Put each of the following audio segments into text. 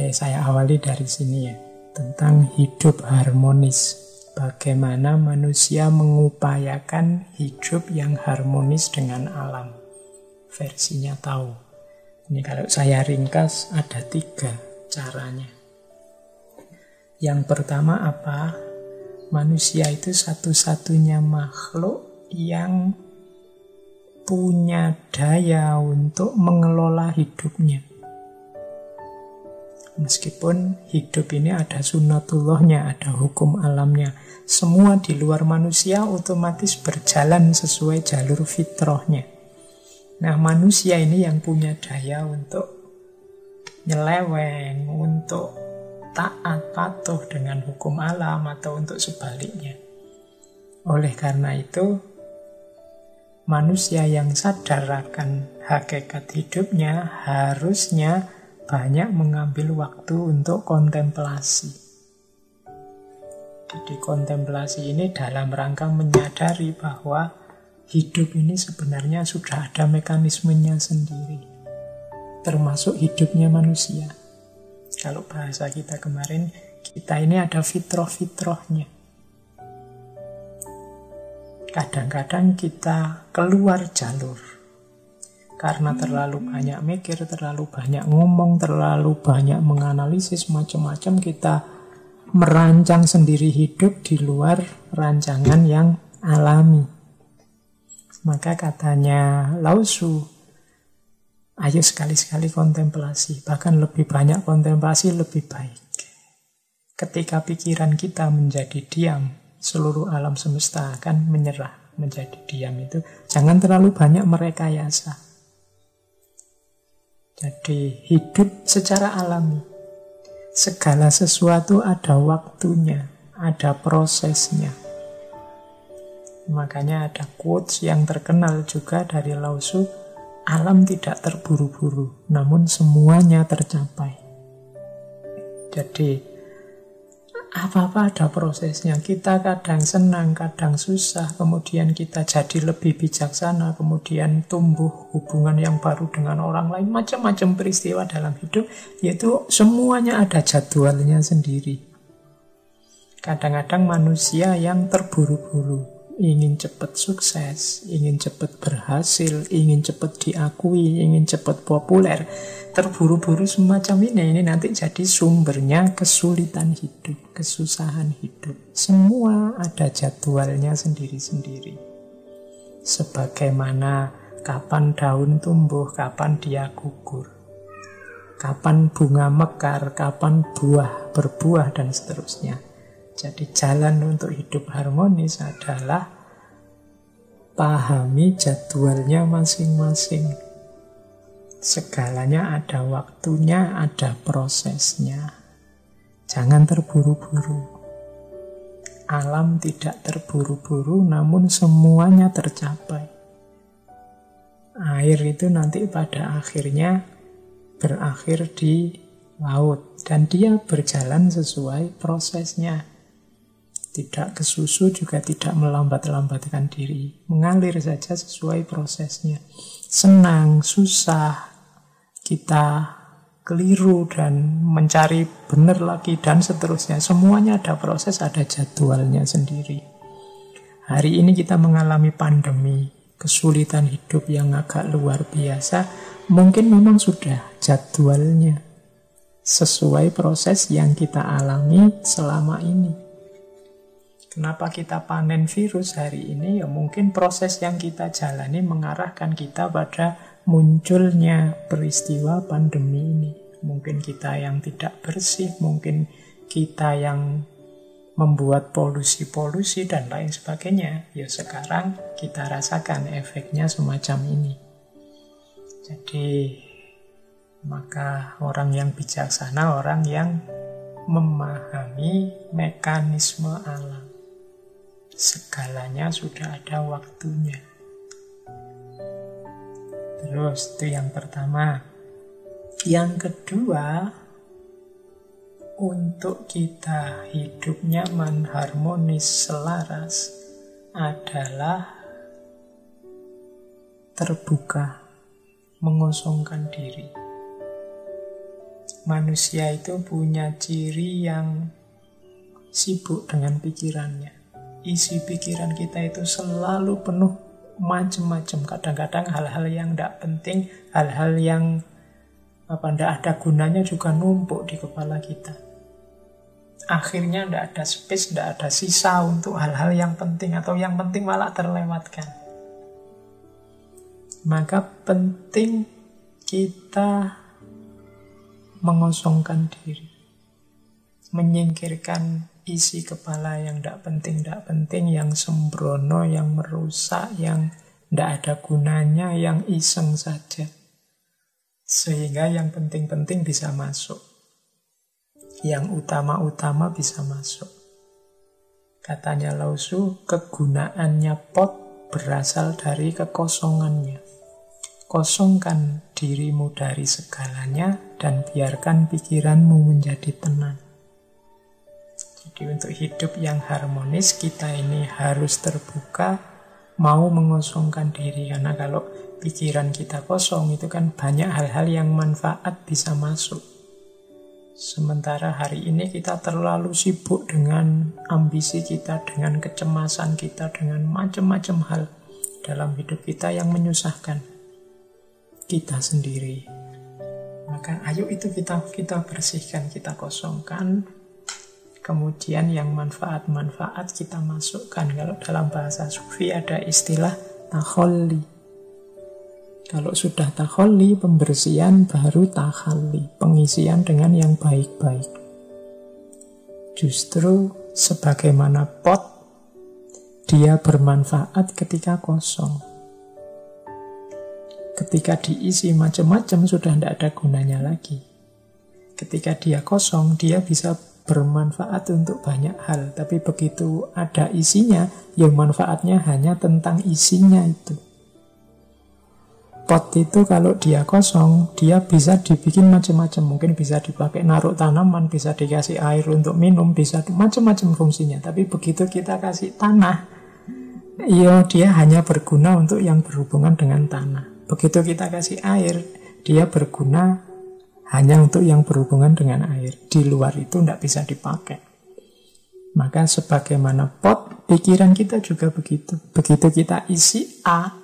Oke, saya awali dari sini ya. Tentang hidup harmonis. Bagaimana manusia mengupayakan hidup yang harmonis dengan alam. Versinya tahu. Ini kalau saya ringkas ada tiga caranya. Yang pertama apa? Manusia itu satu-satunya makhluk yang punya daya untuk mengelola hidupnya. Meskipun hidup ini ada sunatullahnya, ada hukum alamnya. Semua di luar manusia otomatis berjalan sesuai jalur fitrahnya. Nah manusia ini yang punya daya untuk nyeleweng, untuk taat patuh dengan hukum alam atau untuk sebaliknya. Oleh karena itu, manusia yang sadar akan hakikat hidupnya harusnya banyak mengambil waktu untuk kontemplasi. Jadi kontemplasi ini dalam rangka menyadari bahwa hidup ini sebenarnya sudah ada mekanismenya sendiri. Termasuk hidupnya manusia. Kalau bahasa kita kemarin, kita ini ada fitroh-fitrohnya. Kadang-kadang kita keluar jalur karena terlalu banyak mikir, terlalu banyak ngomong, terlalu banyak menganalisis macam-macam kita merancang sendiri hidup di luar rancangan yang alami. Maka katanya Lausu, ayo sekali-sekali kontemplasi, bahkan lebih banyak kontemplasi lebih baik. Ketika pikiran kita menjadi diam, seluruh alam semesta akan menyerah menjadi diam itu. Jangan terlalu banyak merekayasa jadi hidup secara alami. Segala sesuatu ada waktunya, ada prosesnya. Makanya ada quotes yang terkenal juga dari Lausu, alam tidak terburu-buru, namun semuanya tercapai. Jadi apa-apa ada prosesnya. Kita kadang senang, kadang susah, kemudian kita jadi lebih bijaksana, kemudian tumbuh hubungan yang baru dengan orang lain, macam-macam peristiwa dalam hidup, yaitu semuanya ada jadwalnya sendiri. Kadang-kadang manusia yang terburu-buru, ingin cepat sukses, ingin cepat berhasil, ingin cepat diakui, ingin cepat populer, terburu-buru semacam ini, ini nanti jadi sumbernya kesulitan hidup, kesusahan hidup. Semua ada jadwalnya sendiri-sendiri. Sebagaimana kapan daun tumbuh, kapan dia gugur, kapan bunga mekar, kapan buah berbuah, dan seterusnya. Jadi jalan untuk hidup harmonis adalah pahami jadwalnya masing-masing. Segalanya ada waktunya, ada prosesnya. Jangan terburu-buru. Alam tidak terburu-buru, namun semuanya tercapai. Air itu nanti pada akhirnya berakhir di laut, dan dia berjalan sesuai prosesnya. Tidak kesusu juga tidak melambat-lambatkan diri. Mengalir saja sesuai prosesnya. Senang, susah, kita keliru dan mencari benar lagi dan seterusnya. Semuanya ada proses, ada jadwalnya sendiri. Hari ini kita mengalami pandemi, kesulitan hidup yang agak luar biasa. Mungkin memang sudah jadwalnya sesuai proses yang kita alami selama ini. Kenapa kita panen virus hari ini? Ya mungkin proses yang kita jalani mengarahkan kita pada munculnya peristiwa pandemi ini. Mungkin kita yang tidak bersih, mungkin kita yang membuat polusi-polusi dan lain sebagainya. Ya sekarang kita rasakan efeknya semacam ini. Jadi maka orang yang bijaksana, orang yang memahami mekanisme alam segalanya sudah ada waktunya. Terus itu yang pertama. Yang kedua, untuk kita hidup nyaman, harmonis, selaras adalah terbuka, mengosongkan diri. Manusia itu punya ciri yang sibuk dengan pikirannya. Isi pikiran kita itu selalu penuh macam-macam. Kadang-kadang hal-hal yang tidak penting, hal-hal yang apa tidak ada gunanya juga numpuk di kepala kita. Akhirnya tidak ada space, tidak ada sisa untuk hal-hal yang penting atau yang penting malah terlewatkan. Maka penting kita mengosongkan diri, menyingkirkan isi kepala yang tidak penting, tidak penting, yang sembrono, yang merusak, yang tidak ada gunanya, yang iseng saja. Sehingga yang penting-penting bisa masuk. Yang utama-utama bisa masuk. Katanya Lausu, kegunaannya pot berasal dari kekosongannya. Kosongkan dirimu dari segalanya dan biarkan pikiranmu menjadi tenang. Jadi untuk hidup yang harmonis kita ini harus terbuka, mau mengosongkan diri. Karena kalau pikiran kita kosong itu kan banyak hal-hal yang manfaat bisa masuk. Sementara hari ini kita terlalu sibuk dengan ambisi kita, dengan kecemasan kita, dengan macam-macam hal dalam hidup kita yang menyusahkan kita sendiri. Maka ayo itu kita kita bersihkan, kita kosongkan. Kemudian yang manfaat-manfaat kita masukkan. Kalau dalam bahasa sufi ada istilah taholli kalau sudah takholi, pembersihan baru takhali, pengisian dengan yang baik-baik. Justru sebagaimana pot, dia bermanfaat ketika kosong. Ketika diisi macam-macam sudah tidak ada gunanya lagi. Ketika dia kosong, dia bisa bermanfaat untuk banyak hal. Tapi begitu ada isinya, yang manfaatnya hanya tentang isinya itu pot itu kalau dia kosong, dia bisa dibikin macam-macam. Mungkin bisa dipakai naruh tanaman, bisa dikasih air untuk minum, bisa macam-macam fungsinya. Tapi begitu kita kasih tanah, ya dia hanya berguna untuk yang berhubungan dengan tanah. Begitu kita kasih air, dia berguna hanya untuk yang berhubungan dengan air. Di luar itu tidak bisa dipakai. Maka sebagaimana pot, pikiran kita juga begitu. Begitu kita isi A,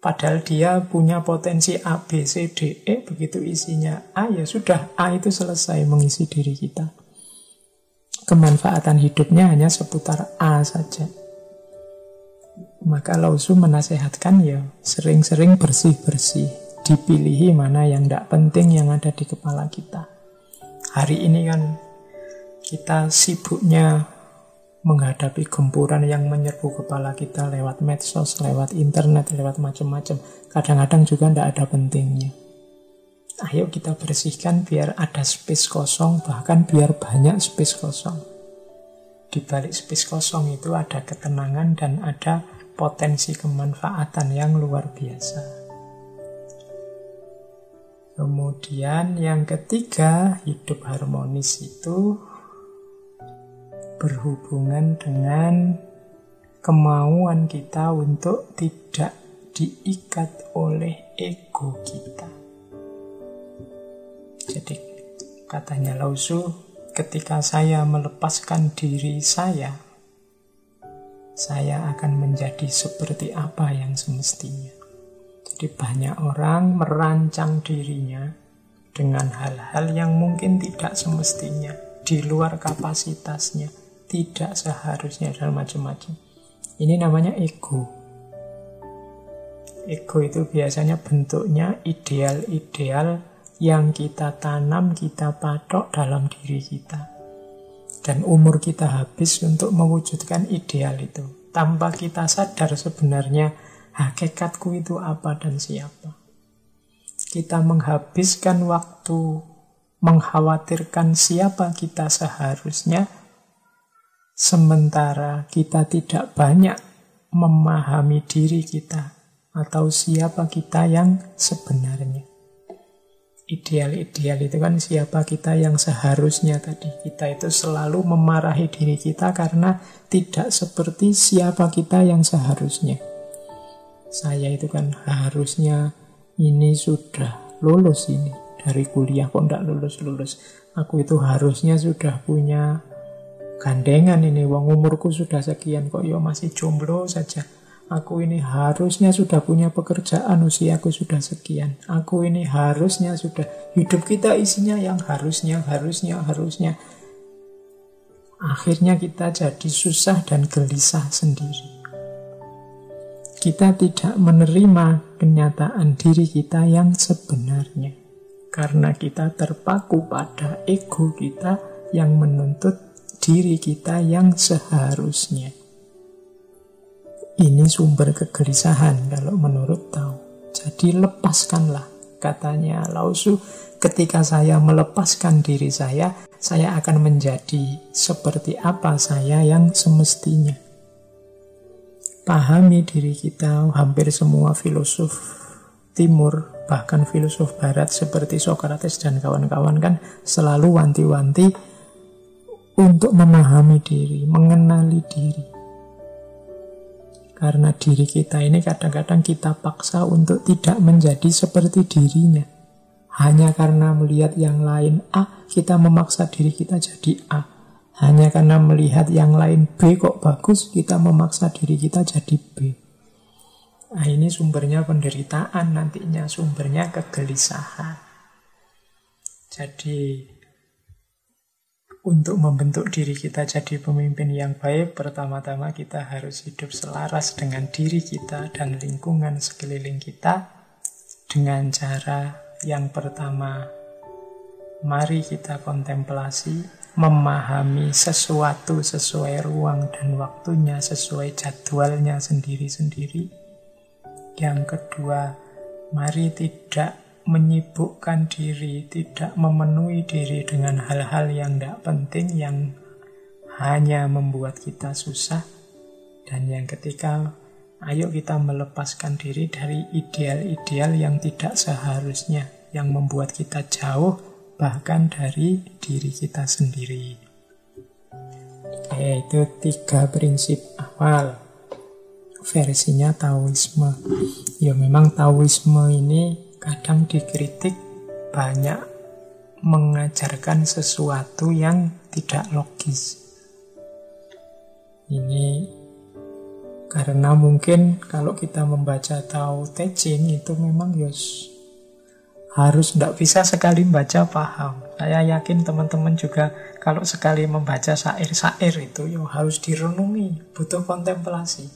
Padahal dia punya potensi A, B, C, D, E, begitu isinya A, ya sudah, A itu selesai mengisi diri kita. Kemanfaatan hidupnya hanya seputar A saja. Maka Lausu menasehatkan ya sering-sering bersih-bersih. Dipilihi mana yang tidak penting yang ada di kepala kita. Hari ini kan kita sibuknya menghadapi gempuran yang menyerbu kepala kita lewat medsos, lewat internet, lewat macam-macam. Kadang-kadang juga tidak ada pentingnya. Ayo kita bersihkan biar ada space kosong, bahkan biar banyak space kosong. Di balik space kosong itu ada ketenangan dan ada potensi kemanfaatan yang luar biasa. Kemudian yang ketiga, hidup harmonis itu berhubungan dengan kemauan kita untuk tidak diikat oleh ego kita. Jadi katanya Lausu, ketika saya melepaskan diri saya, saya akan menjadi seperti apa yang semestinya. Jadi banyak orang merancang dirinya dengan hal-hal yang mungkin tidak semestinya, di luar kapasitasnya, tidak seharusnya dan macam-macam. Ini namanya ego. Ego itu biasanya bentuknya ideal-ideal yang kita tanam, kita patok dalam diri kita. Dan umur kita habis untuk mewujudkan ideal itu. Tanpa kita sadar sebenarnya hakikatku itu apa dan siapa. Kita menghabiskan waktu mengkhawatirkan siapa kita seharusnya Sementara kita tidak banyak memahami diri kita atau siapa kita yang sebenarnya. Ideal-ideal itu kan siapa kita yang seharusnya tadi. Kita itu selalu memarahi diri kita karena tidak seperti siapa kita yang seharusnya. Saya itu kan harusnya ini sudah lulus ini. dari kuliah kok ndak lulus-lulus. Aku itu harusnya sudah punya gandengan ini. Wong umurku sudah sekian kok yo masih jomblo saja. Aku ini harusnya sudah punya pekerjaan usiaku sudah sekian. Aku ini harusnya sudah hidup kita isinya yang harusnya, harusnya, harusnya. Akhirnya kita jadi susah dan gelisah sendiri. Kita tidak menerima kenyataan diri kita yang sebenarnya. Karena kita terpaku pada ego kita yang menuntut diri kita yang seharusnya. Ini sumber kegelisahan kalau menurut Tao. Jadi lepaskanlah, katanya Lausu. Ketika saya melepaskan diri saya, saya akan menjadi seperti apa saya yang semestinya. Pahami diri kita, hampir semua filosof timur, bahkan filosof barat seperti Socrates dan kawan-kawan kan selalu wanti-wanti untuk memahami diri, mengenali diri. Karena diri kita ini kadang-kadang kita paksa untuk tidak menjadi seperti dirinya. Hanya karena melihat yang lain A, kita memaksa diri kita jadi A. Hanya karena melihat yang lain B kok bagus, kita memaksa diri kita jadi B. Nah ini sumbernya penderitaan nantinya, sumbernya kegelisahan. Jadi untuk membentuk diri kita jadi pemimpin yang baik, pertama-tama kita harus hidup selaras dengan diri kita dan lingkungan sekeliling kita dengan cara yang pertama, mari kita kontemplasi, memahami sesuatu sesuai ruang dan waktunya, sesuai jadwalnya sendiri-sendiri. Yang kedua, mari tidak menyibukkan diri, tidak memenuhi diri dengan hal-hal yang tidak penting yang hanya membuat kita susah. Dan yang ketiga, ayo kita melepaskan diri dari ideal-ideal yang tidak seharusnya, yang membuat kita jauh bahkan dari diri kita sendiri. Yaitu tiga prinsip awal versinya Taoisme. Ya memang Taoisme ini kadang dikritik banyak mengajarkan sesuatu yang tidak logis. Ini karena mungkin kalau kita membaca tahu Te Ching itu memang yos harus tidak bisa sekali membaca paham. Saya yakin teman-teman juga kalau sekali membaca syair-syair itu yo harus direnungi, butuh kontemplasi.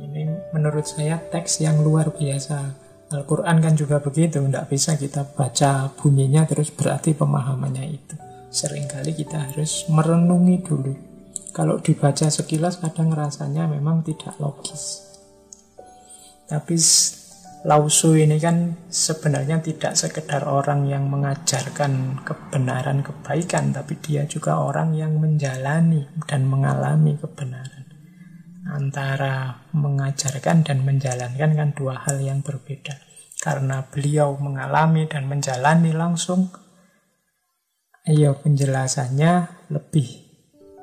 Ini menurut saya teks yang luar biasa Al-Quran kan juga begitu, tidak bisa kita baca bunyinya terus berarti pemahamannya itu. Seringkali kita harus merenungi dulu. Kalau dibaca sekilas kadang rasanya memang tidak logis. Tapi Lausu ini kan sebenarnya tidak sekedar orang yang mengajarkan kebenaran kebaikan, tapi dia juga orang yang menjalani dan mengalami kebenaran antara mengajarkan dan menjalankan kan dua hal yang berbeda. Karena beliau mengalami dan menjalani langsung, ayo penjelasannya lebih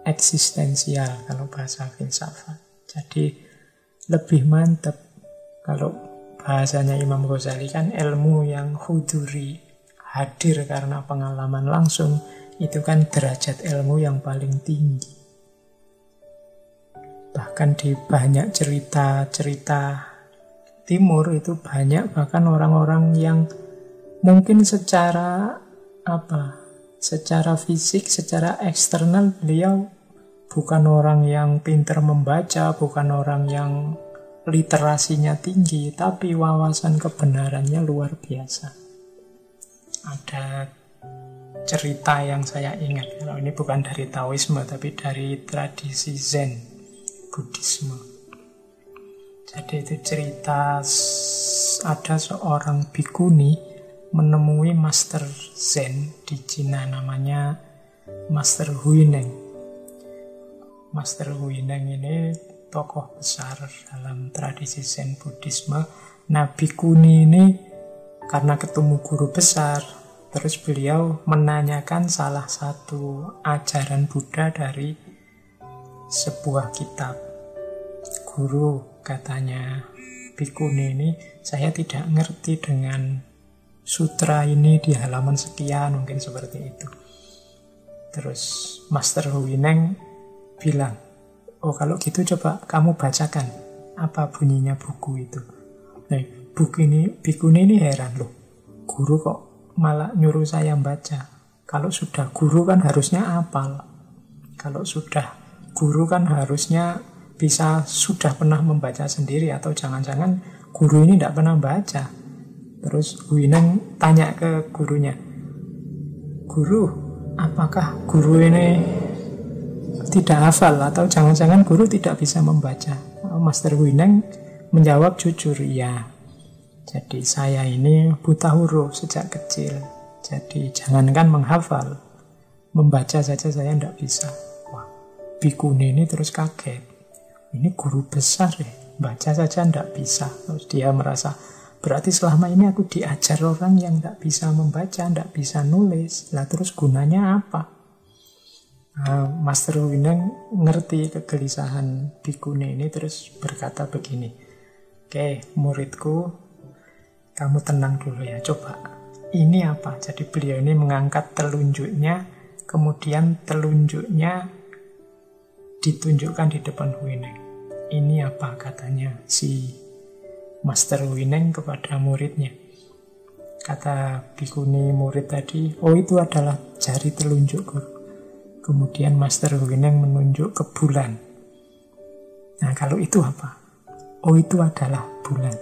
eksistensial kalau bahasa filsafat. Jadi lebih mantap kalau bahasanya Imam Ghazali kan ilmu yang huduri, hadir karena pengalaman langsung, itu kan derajat ilmu yang paling tinggi. Bahkan di banyak cerita-cerita timur itu banyak bahkan orang-orang yang mungkin secara apa? Secara fisik, secara eksternal beliau bukan orang yang pintar membaca, bukan orang yang literasinya tinggi, tapi wawasan kebenarannya luar biasa. Ada cerita yang saya ingat, kalau ini bukan dari Taoisme, tapi dari tradisi Zen. Buddhisme. Jadi itu cerita ada seorang bikuni menemui Master Zen di Cina namanya Master Huineng. Master Huineng ini tokoh besar dalam tradisi Zen Buddhisme. Nah, bikuni ini karena ketemu guru besar, terus beliau menanyakan salah satu ajaran Buddha dari sebuah kitab guru katanya Bikuni ini saya tidak ngerti dengan sutra ini di halaman sekian, mungkin seperti itu. Terus Master Huineng bilang, oh kalau gitu coba kamu bacakan apa bunyinya buku itu. Nah, buku ini, buku ini heran loh. Guru kok malah nyuruh saya baca. Kalau sudah guru kan harusnya apal. Kalau sudah guru kan harusnya bisa sudah pernah membaca sendiri atau jangan-jangan guru ini tidak pernah baca. Terus Wineng tanya ke gurunya, Guru, apakah guru ini tidak hafal atau jangan-jangan guru tidak bisa membaca? Master Wineng menjawab jujur, ya. Jadi saya ini buta huruf sejak kecil. Jadi jangankan menghafal, membaca saja saya tidak bisa. Wah, bikuni ini terus kaget. Ini guru besar ya, baca saja tidak bisa. Terus dia merasa, berarti selama ini aku diajar orang yang tidak bisa membaca, tidak bisa nulis. Lah terus gunanya apa? Nah, Master Wineng ngerti kegelisahan bikuni ini terus berkata begini. Oke, muridku, kamu tenang dulu ya, coba ini apa? Jadi beliau ini mengangkat telunjuknya, kemudian telunjuknya ditunjukkan di depan Wineng. Ini apa katanya si Master Wineng kepada muridnya. Kata bikuni murid tadi, oh itu adalah jari telunjuk guru. Kemudian Master Wineng menunjuk ke bulan. Nah kalau itu apa? Oh itu adalah bulan.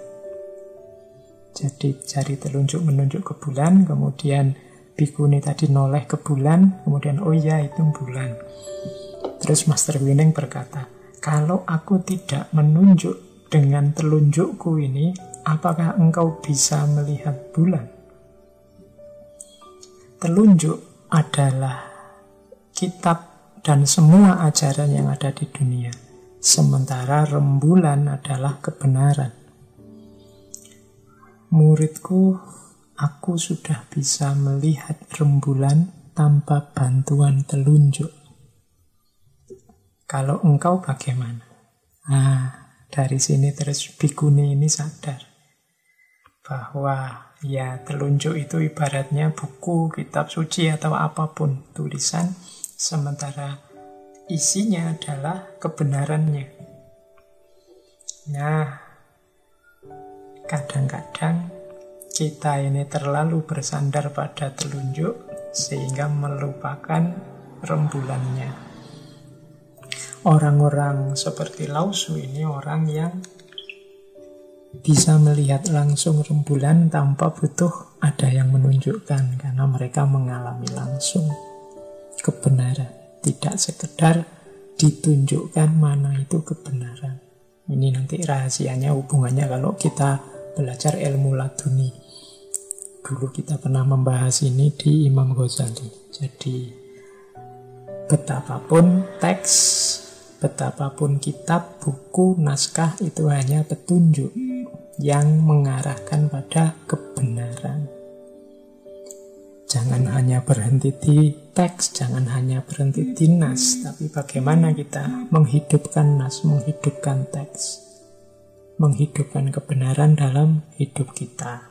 Jadi jari telunjuk menunjuk ke bulan, kemudian bikuni tadi noleh ke bulan, kemudian oh iya itu bulan. Terus Master Winning berkata, kalau aku tidak menunjuk dengan telunjukku ini, apakah engkau bisa melihat bulan? Telunjuk adalah kitab dan semua ajaran yang ada di dunia. Sementara rembulan adalah kebenaran muridku, aku sudah bisa melihat rembulan tanpa bantuan telunjuk. Kalau engkau bagaimana? Nah, dari sini terus bikuni ini sadar bahwa ya telunjuk itu ibaratnya buku, kitab suci atau apa pun tulisan, sementara isinya adalah kebenarannya. Nah, Kadang-kadang kita ini terlalu bersandar pada telunjuk sehingga melupakan rembulannya. Orang-orang seperti Lausu ini orang yang bisa melihat langsung rembulan tanpa butuh ada yang menunjukkan karena mereka mengalami langsung kebenaran, tidak sekedar ditunjukkan mana itu kebenaran. Ini nanti rahasianya hubungannya kalau kita belajar ilmu laduni. Dulu kita pernah membahas ini di Imam Ghazali. Jadi betapapun teks, betapapun kitab, buku, naskah itu hanya petunjuk yang mengarahkan pada kebenaran. Jangan hanya berhenti di teks, jangan hanya berhenti di nas, tapi bagaimana kita menghidupkan nas, menghidupkan teks menghidupkan kebenaran dalam hidup kita.